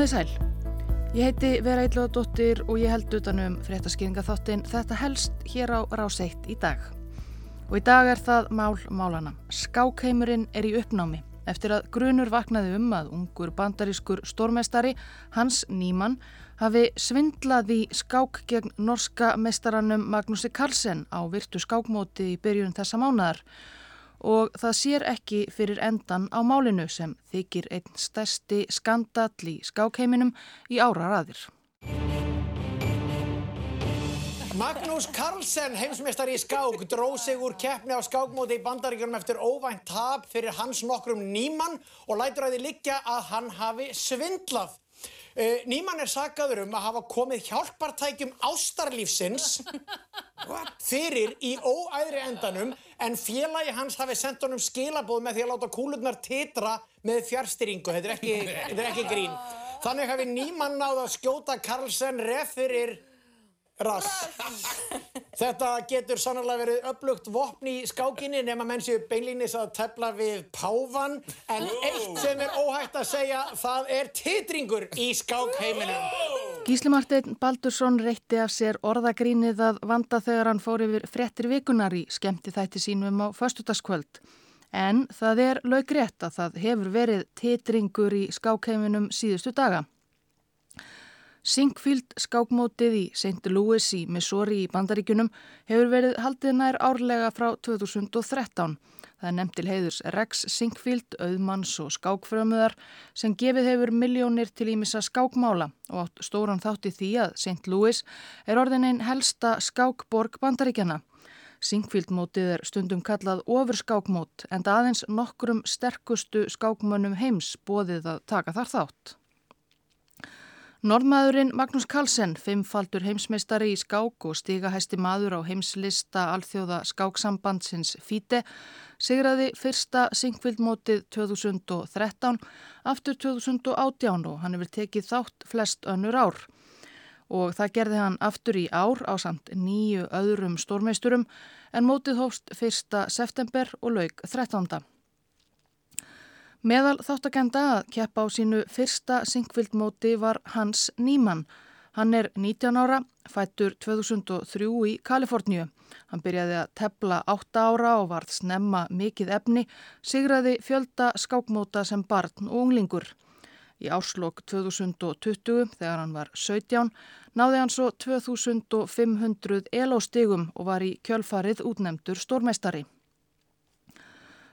Komið sæl. Ég heiti Vera Eilóðadóttir og ég held utanum fréttaskýringaþáttin Þetta helst hér á Ráseitt í dag. Og í dag er það mál málana. Skákheimurinn er í uppnámi eftir að grunur vaknaði um að ungur bandarískur stórmestari Hans Nýmann hafi svindlað í skák gegn norska mestaranum Magnúsi Karlsson á virtu skákmóti í byrjun þessa mánadar og það sér ekki fyrir endan á málinu sem þykir einn stærsti skandall í skákheiminum í áraraðir. Magnús Carlsen, heimsmeistari í skák, dróð sig úr keppni á skákmóti í bandaríkjum eftir óvænt tap fyrir hans nokkrum nýmann og lætur að því liggja að hann hafi svindlað. Uh, Nýmann er sagaður um að hafa komið hjálpartækjum ástarlífsins fyrir í óæðri endanum en félagi hans hafi sendt honum skilabóð með því að láta kúlurnar titra með fjárstyringu. Þetta er ekki, þetta er ekki grín. Þannig hafi Nýmann náða að skjóta Karlsson ref fyrir rass. Þetta getur sannlega verið upplugt vopn í skákinni nema menn séu beinlýnis að tefla við pávan en eitt sem er óhægt að segja það er titringur í skákheiminum. Gísli Martin Baldursson reytti af sér orðagrínið að vanda þegar hann fór yfir frettir vikunar í skemmti þætti sínum á föstutaskvöld. En það er laugrétt að það hefur verið titringur í skákheiminum síðustu daga. Sinkfield skákmótið í St. Louis í Missouri í Bandaríkunum hefur verið haldið nær árlega frá 2013. Það er nefnt til heiðurs Rex Sinkfield, auðmanns og skákfrömuðar sem gefið hefur miljónir til ímissa skákmála og átt stóran þátti því að St. Louis er orðin einn helsta skákborg Bandaríkjana. Sinkfield mótið er stundum kallað ofur skákmót en aðeins nokkrum sterkustu skákmönnum heims bóðið að taka þar þátt. Norðmaðurinn Magnús Carlsen, fimmfaldur heimsmeistari í skák og stigahæsti maður á heimslista alþjóða skáksambandsins FIDE, sigraði fyrsta Sinkvildmótið 2013, aftur 2018 og hann hefur tekið þátt flest önnur ár. Og það gerði hann aftur í ár á samt nýju öðrum stórmeisturum en mótið hófst 1. september og laug 13. Meðal þáttakenda að keppa á sínu fyrsta syngvildmóti var Hans Nýmann. Hann er 19 ára, fættur 2003 í Kaliforníu. Hann byrjaði að tepla 8 ára og varð snemma mikið efni, sigraði fjölda skákmóta sem barn og unglingur. Í árslokk 2020, þegar hann var 17, náði hann svo 2500 elóstigum og var í kjölfarið útnemtur stórmeistari.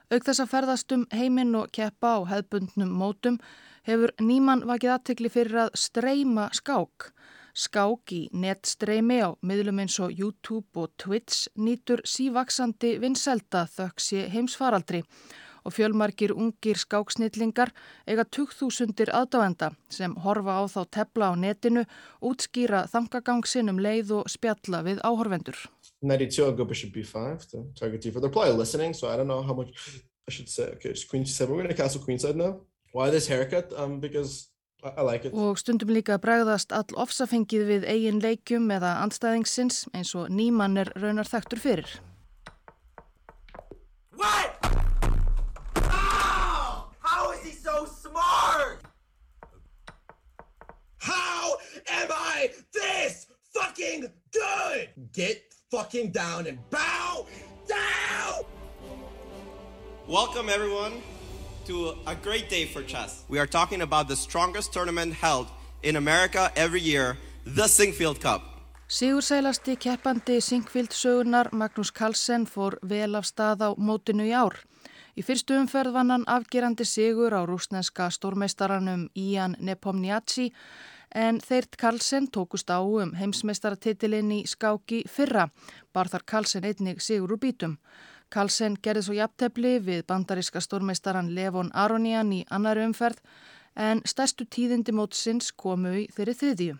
Auk þess að ferðast um heiminn og keppa á hefbundnum mótum hefur nýmann vakið aðtekli fyrir að streyma skák. Skák í netstreymi á miðlum eins og YouTube og Twitch nýtur sívaksandi vinselda þöksi heimsfaraldri og fjölmarkir ungir skáksnillingar eiga 2000 aðdáenda sem horfa á þá tepla á netinu, útskýra þangagang sinnum leið og spjalla við áhorvendur. 92, I'll go bishop b5 to target d4. They're probably listening, so I don't know how much I should say. Okay, it's queen c7. We're going to castle queenside now. Why this haircut? Um, because I, I like it. Og stundum líka bregðast all ofsafengið við eigin leikjum eða andstæðingsins eins og nýmann er raunar þektur fyrir. What? How? How is he so smart? How am I this fucking good? Get fucking down and bow down! Welcome, everyone, to a great day for chess. We are talking about the strongest tournament held in America every year, the Singfield Cup. Sigursælasti keppandi Singfield sögunar Magnús Carlsen fór vel af stað á mótinu í ár. Í fyrstu umferð vann hann afgerandi sigur á rúsneska stórmeistaranum Ian Nepomniachtchi en þeirt Carlsen tókust á um heimsmeistaratitilinn í skáki fyrra, bar þar Carlsen einnig sigur úr bítum. Carlsen gerði svo jafntefli við bandaríska stórmeistaran Levon Aronian í annari umferð en stærstu tíðindi mótsins komu í þeirri þriðju.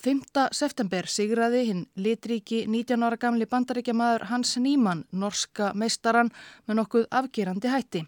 5. september sigraði hinn litríki 19 ára gamli bandaríkjamaður Hans Nýmann, norska meistaran með nokkuð afgerandi hætti.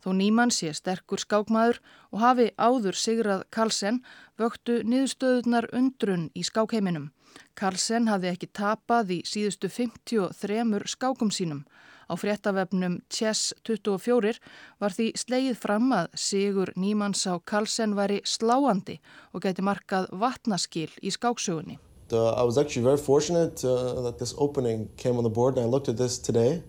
Þó Nýmann sé sterkur skákmaður og hafi áður sigrað Carlsen vöktu niðurstöðunar undrun í skákheiminum. Carlsen hafði ekki tapað í síðustu 53 skákum sínum. Á fréttavefnum Chess 24 var því slegið fram að Sigur Nýmanns á Karlsson væri sláandi og gæti markað vatnaskil í skáksögunni. Uh, I was actually very fortunate uh, that this opening came on the board and I looked at this today.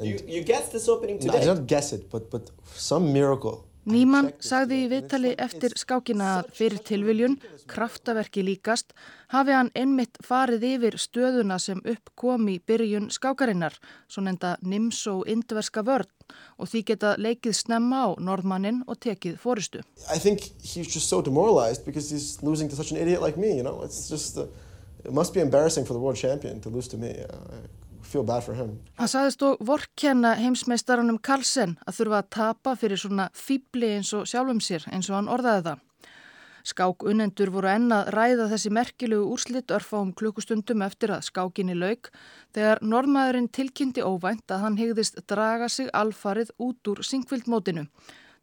You, you guessed this opening I today. did not guess it, but, but some miracle. Nýmann sagði í viðtali eftir skákina að fyrir tilviljun, kraftaverki líkast, hafi hann einmitt farið yfir stöðuna sem upp kom í byrjun skákarinnar, svo nefnda nims og indverska vörn og því geta leikið snemma á norðmannin og tekið fóristu. I think he's just so demoralized because he's losing to such an idiot like me, you know? It's just, uh, it must be embarrassing for the world champion to lose to me. Uh, Hann sagðist og vorkenna heimsmeistaranum Karlsson að þurfa að tapa fyrir svona fýbli eins og sjálfum sér eins og hann orðaði það. Skák unnendur voru ennað ræða þessi merkilegu úrslit örfáum klukkustundum eftir að skákinni lauk þegar normaðurinn tilkynnti óvænt að hann hegðist draga sig alfarið út úr syngvildmótinu.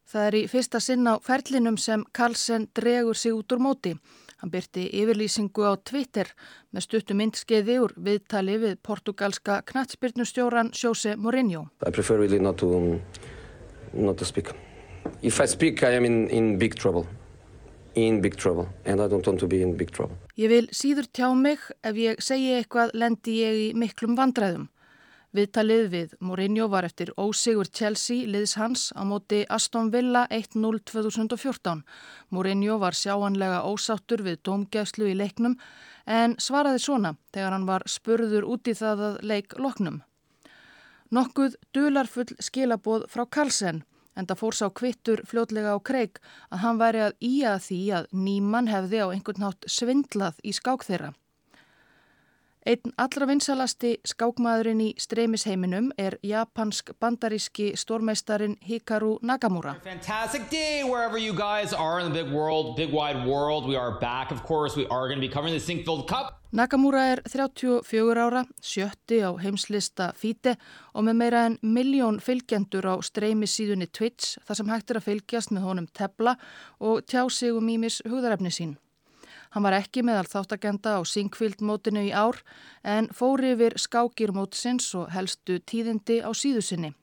Það er í fyrsta sinn á ferlinum sem Karlsson dregur sig út úr móti. Hann byrti yfirlýsingu á Twitter með stuttu myndskeiði úr viðtali við portugalska knatsbyrnustjóran Jose Mourinho. I prefer really not to um, not to speak. If I speak, I am in, in big trouble. In big trouble. And I don't want to be in big trouble. Ég vil síður tjá mig ef ég segi eitthvað lendi ég í miklum vandræðum. Viðtalið við Mourinho var eftir ósigur Chelsea liðs hans á móti Aston Villa 1-0 2014. Mourinho var sjáanlega ósáttur við domgæslu í leiknum en svaraði svona þegar hann var spurður út í það að leik loknum. Nokkuð dularfull skilaboð frá Karlsson en það fór sá kvittur fljótlega á kreik að hann væri að ía því að nýmann hefði á einhvern nátt svindlað í skák þeirra. Einn allra vinsalasti skákmaðurinn í streymisheiminum er japansk bandaríski stórmeistarin Hikaru Nakamura. Fantastic day wherever you guys are in the big world, big wide world. We are back, of course. We are going to be covering the Sinkfield Cup. Nakamura er 34 ára, sjötti á heimslista FIDE og með meira en miljón fylgjendur á streymisíðunni Twitch þar sem hægt er að fylgjast með honum tepla og tjá sig um ímis hugðarefni sín. Hann var ekki meðal þáttagenda á Sinkfield mótinu í ár en fór yfir skákir mótsins og helstu tíðindi á síðusinni.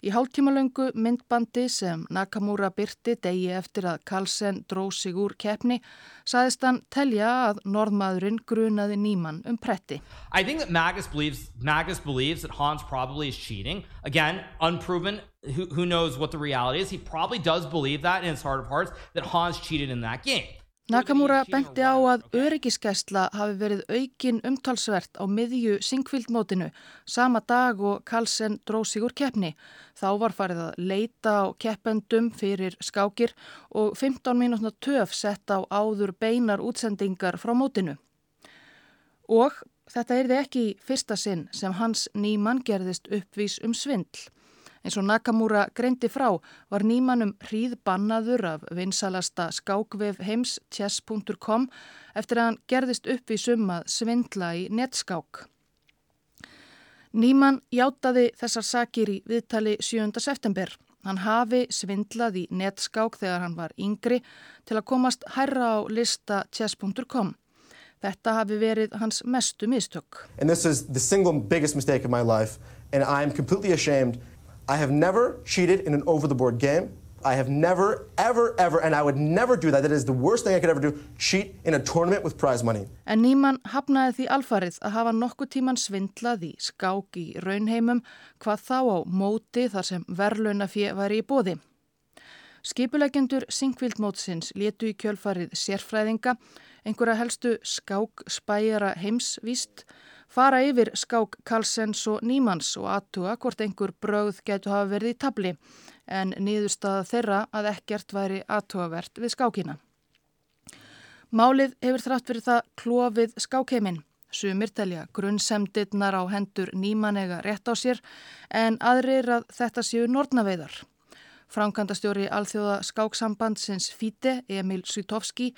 Í hálftímalöngu myndbandi sem Nakamura byrti degi eftir að Karlsson dró sig úr keppni saðist hann telja að norðmaðurinn grunaði nýmann um pretti. I think that Magus believes Magus believes that Hans probably is cheating. Again, unproven. Who, who knows what the reality is? He probably does believe that in his heart of hearts that Hans cheated in that game. Nakamura benti á að öryggiskesla hafi verið aukin umtalsvert á miðju syngvildmótinu sama dag og Karlsson dró sig úr keppni. Þá var farið að leita á keppendum fyrir skákir og 15 mínútna töf sett á áður beinar útsendingar frá mótinu. Og þetta er þið ekki fyrsta sinn sem hans nýmann gerðist uppvís um svindl. Eins og Nakamura greindi frá var nýmannum hríð bannaður af vinsalasta skákvef heims chess.com eftir að hann gerðist upp í summa svindla í netskák. Nýmann játaði þessar sakir í viðtali 7. september. Hann hafi svindlað í netskák þegar hann var yngri til að komast hærra á lista chess.com. Þetta hafi verið hans mestu mistök. The. I have never cheated in an over-the-board game. I have never, ever, ever, and I would never do that. That is the worst thing I could ever do, cheat in a tournament with prize money. En Nýmann hafnaði því alfarið að hafa nokkuð tíman svindlað í skák í raunheimum hvað þá á móti þar sem verðlaunafið var í bóði. Skipulegendur Sinkvildmótsins letu í kjölfarið sérfræðinga, einhverja helstu skák spæjara heimsvíst, fara yfir skák Karlsens og Nýmanns og aðtuga hvort einhver bröð getur hafa verið í tabli en niðurstaða þeirra að ekkert væri aðtugavert við skákina. Málið hefur þrátt fyrir það klófið skákheiminn. Sumir telja grunnsemdirnar á hendur nýmanega rétt á sér en aðrir að þetta séu nortnaveiðar. Framkantastjóri alþjóða skáksambandsins Fíte, Emil Svítovski,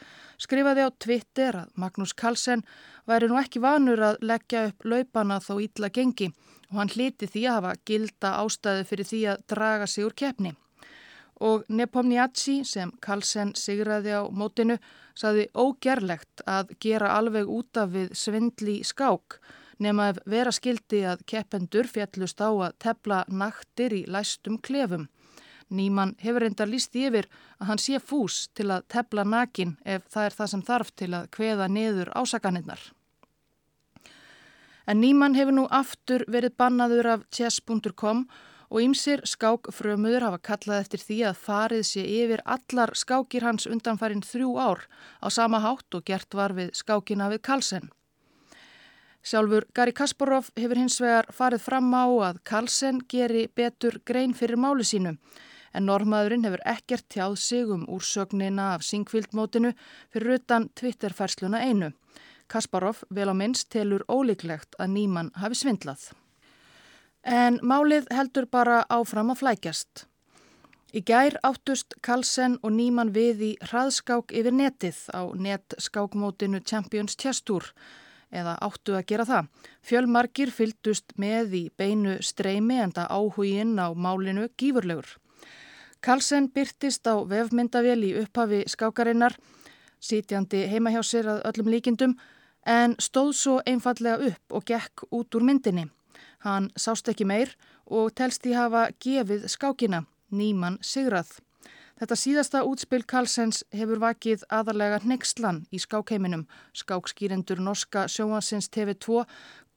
skrifaði á Twitter að Magnús Carlsen væri nú ekki vanur að leggja upp laupana þó ítla gengi og hann hliti því að hafa gilda ástæðu fyrir því að draga sig úr keppni. Og Nepomniachtchi sem Carlsen sigraði á mótinu saði ógerlegt að gera alveg út af við svindli skák nema ef vera skildi að keppendur fjallust á að tepla naktir í læstum klefum. Nýman hefur reyndar líst yfir að hann sé fús til að tepla nakin ef það er það sem þarf til að kveða niður ásakanirnar. En Nýman hefur nú aftur verið bannaður af chess.com og ýmsir skákfrömuður hafa kallað eftir því að farið sé yfir allar skákir hans undanfærin þrjú ár á sama hátt og gert var við skákina við Kalsen. Sjálfur Gary Kasparov hefur hins vegar farið fram á að Kalsen geri betur grein fyrir máli sínu en normaðurinn hefur ekkert tjáð sig um úrsögnina af syngvildmótinu fyrir utan Twitter-færsluna einu. Kasparov vel á minnst telur ólíklegt að nýmann hafi svindlað. En málið heldur bara áfram að flækjast. Í gær áttust Kalsen og Nýman við í hraðskák yfir netið á netskákmótinu Champions Chess Tour eða áttu að gera það. Fjölmarkir fyldust með í beinu streymi en það áhuginn á málinu gífurlegur. Kalsen byrtist á vefmyndavél í upphafi skákarinnar, sitjandi heima hjá sér að öllum líkindum en stóð svo einfallega upp og gekk út úr myndinni. Hann sást ekki meir og telst í hafa gefið skákina, nýman sigrað. Þetta síðasta útspil Karlsens hefur vakið aðalega nextlan í skákheiminum. Skákskýrendur norska sjóansins TV2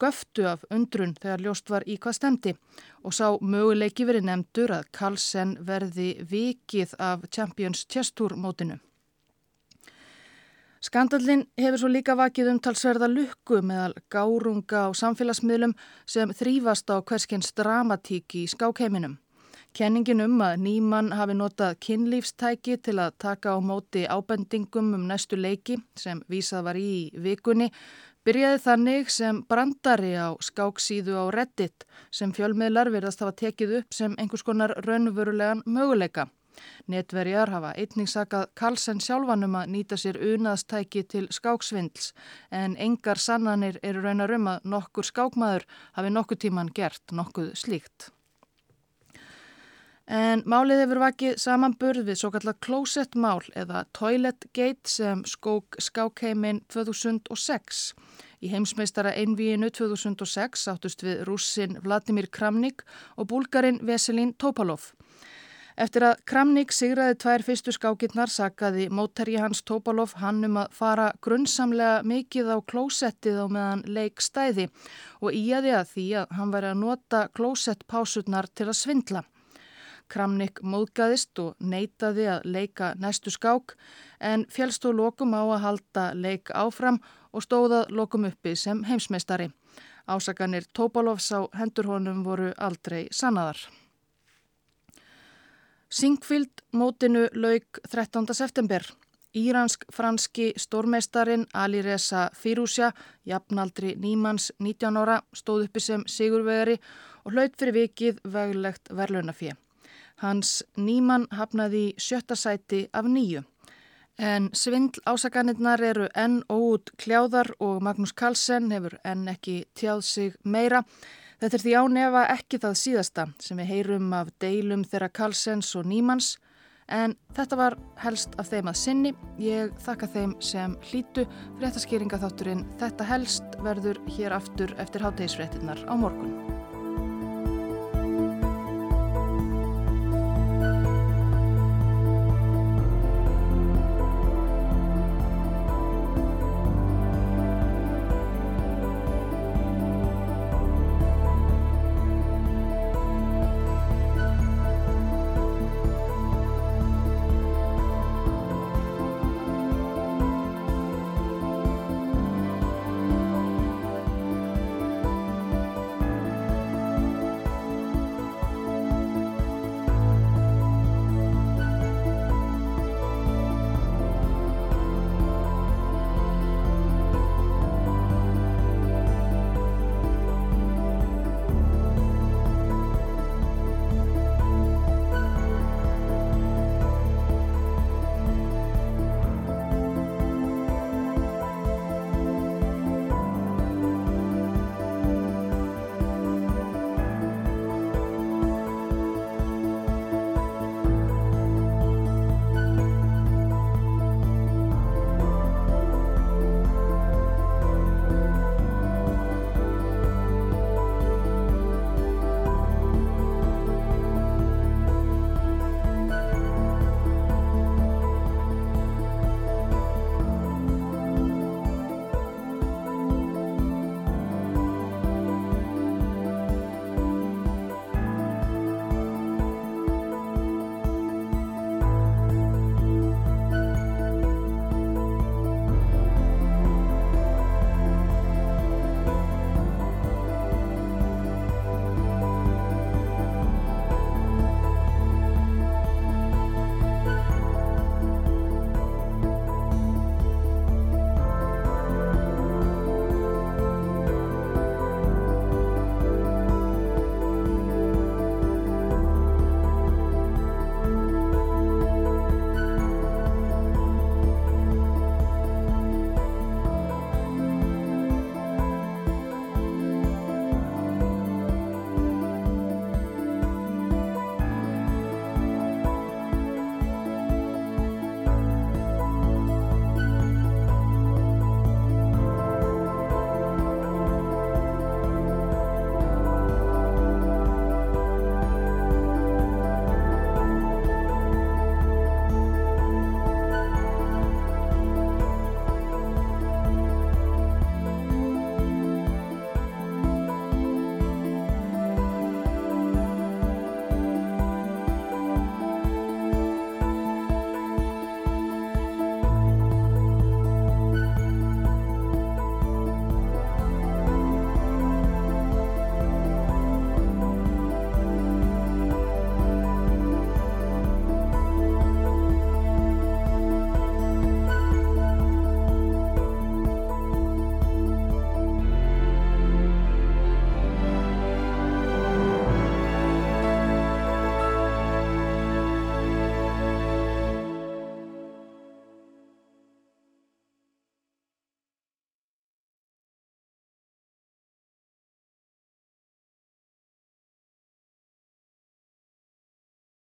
göftu af undrun þegar ljóst var í hvað stemdi og sá möguleiki verið nefndur að Karlsen verði vikið af Champions Chess Tour mótinu. Skandallin hefur svo líka vakið umtalsverða lukku meðal gárunga á samfélagsmiðlum sem þrýfast á hverskins dramatík í skákheiminum. Kenningin um að nýmann hafi notað kynlífstæki til að taka á móti ábendingum um næstu leiki sem vísað var í vikunni byrjaði þannig sem brandari á skáksíðu á Reddit sem fjölmiðlar verðast hafa tekið upp sem einhvers konar raunverulegan möguleika. Netverjar hafa einning sakað Karlsson sjálfanum að nýta sér unaðstæki til skáksvindls en engar sannanir eru raunar um að nokkur skákmaður hafi nokkuð tíman gert nokkuð slíkt. En málið hefur vakið samanburð við svo kallar closet mál eða toilet gate sem skók skákheimin 2006. Í heimsmeistara einvíinu 2006 áttust við rússin Vladimir Kramnik og búlgarin Veselin Topalov. Eftir að Kramnik sigraði tvær fyrstu skákirnar sakaði mótterji hans Topalov hann um að fara grunnsamlega mikið á klósettið á meðan leik stæði og íaði að því að hann væri að nota klósettpásurnar til að svindla. Kramnik móðgæðist og neytaði að leika næstu skák en fjálst og lokum á að halda leik áfram og stóðað lokum uppi sem heimsmeistari. Ásakanir Topalovs á hendur honum voru aldrei sannaðar. Singfield mótinu lauk 13. september. Íransk-franski stórmeistarin Ali Reza Firusja, jafnaldri Nýmans 19 ára, stóð uppi sem sigurvegari og hlaut fyrir vikið veglegt verðlunafið. Hans Nýman hafnaði sjötta sæti af nýju. En svindl ásakanirnar eru enn óút kljáðar og Magnús Carlsen hefur enn ekki tjáð sig meira. Þetta er því ánefa ekki það síðasta sem við heyrum af deilum þeirra Karlsens og Nýmans en þetta var helst af þeim að sinni. Ég þakka þeim sem hlítu fyrir þetta skýringa þátturinn. Þetta helst verður hér aftur eftir háttegisfréttinnar á morgun.